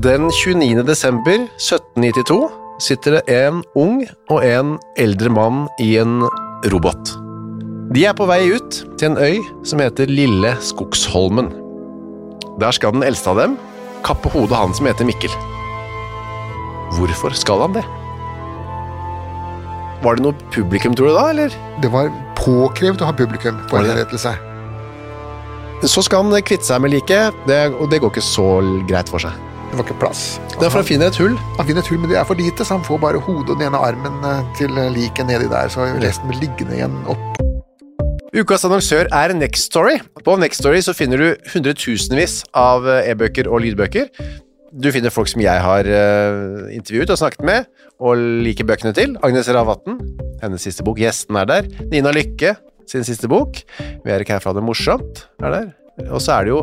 Den 29. desember 1792 sitter det en ung og en eldre mann i en robot. De er på vei ut til en øy som heter Lille Skogsholmen. Der skal den eldste av dem kappe hodet han som heter Mikkel. Hvorfor skal han det? Var det noe publikum, tror du da, eller? Det var påkrevd å ha publikum på en henrettelse. Så skal han kvitte seg med liket, og det går ikke så greit for seg. Det var ikke plass. Derfor han finner et hull. Han finner et hull, men det er for lite, så han får bare hodet og den ene armen eh, til liket nedi der, så resten blir liggende igjen opp. Ukas annonsør er Next Story. På Next Story så finner du hundretusenvis av eh, e-bøker og lydbøker. Du finner folk som jeg har eh, intervjuet og snakket med, og liker bøkene til. Agnes Ravatn, hennes siste bok. Gjesten er der. Nina Lykke, sin siste bok. Vi er ikke her for å ha det morsomt, er der. Og så er det jo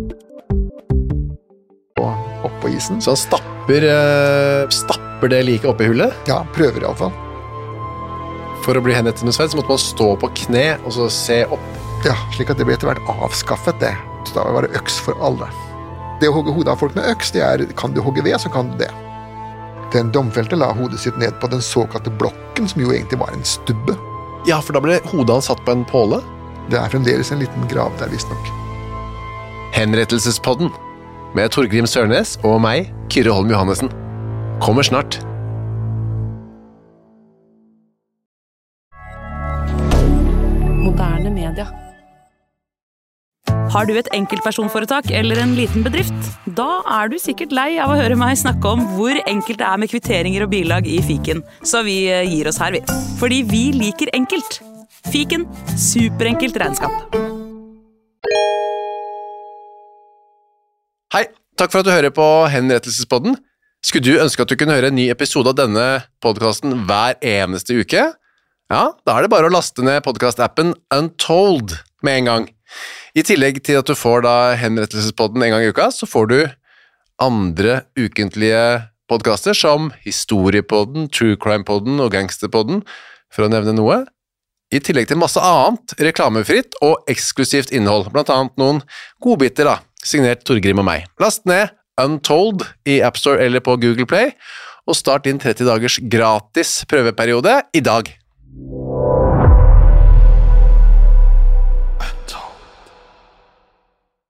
Og opp på isen. Så han stapper, eh, stapper det liket oppi hullet. Ja, prøver iallfall. For å bli henrettet med sverd så måtte man stå på kne og så se opp. Ja, slik at det ble etter hvert avskaffet, det. Så da var det øks for alle. Det å hogge hodet av folk med øks, det er kan du hogge ved, så kan du det. Den domfelte la hodet sitt ned på den såkalte blokken, som jo egentlig var en stubbe. Ja, for da ble hodet hans satt på en påle. Det er fremdeles en liten grav der, visstnok. Henrettelsespodden med Torgrim Sørnes og meg, Kyrre Holm Johannessen. Kommer snart. Moderne media. Har du et enkeltpersonforetak eller en liten bedrift? Da er du sikkert lei av å høre meg snakke om hvor enkelt det er med kvitteringer og bilag i fiken, så vi eh, gir oss her, vi. Fordi vi liker enkelt. Fiken superenkelt regnskap. Hei, takk for at du hører på Henrettelsespodden. Skulle du ønske at du kunne høre en ny episode av denne podkasten hver eneste uke? Ja, da er det bare å laste ned podkastappen Untold med en gang. I tillegg til at du får da Henrettelsespodden en gang i uka, så får du andre ukentlige podkaster som Historiepodden, True Crime-podden og Gangsterpodden, for å nevne noe. I tillegg til masse annet reklamefritt og eksklusivt innhold, blant annet noen godbiter, da, signert Torgrim og meg. Last ned Untold i AppStore eller på Google Play, og start din 30 dagers gratis prøveperiode i dag.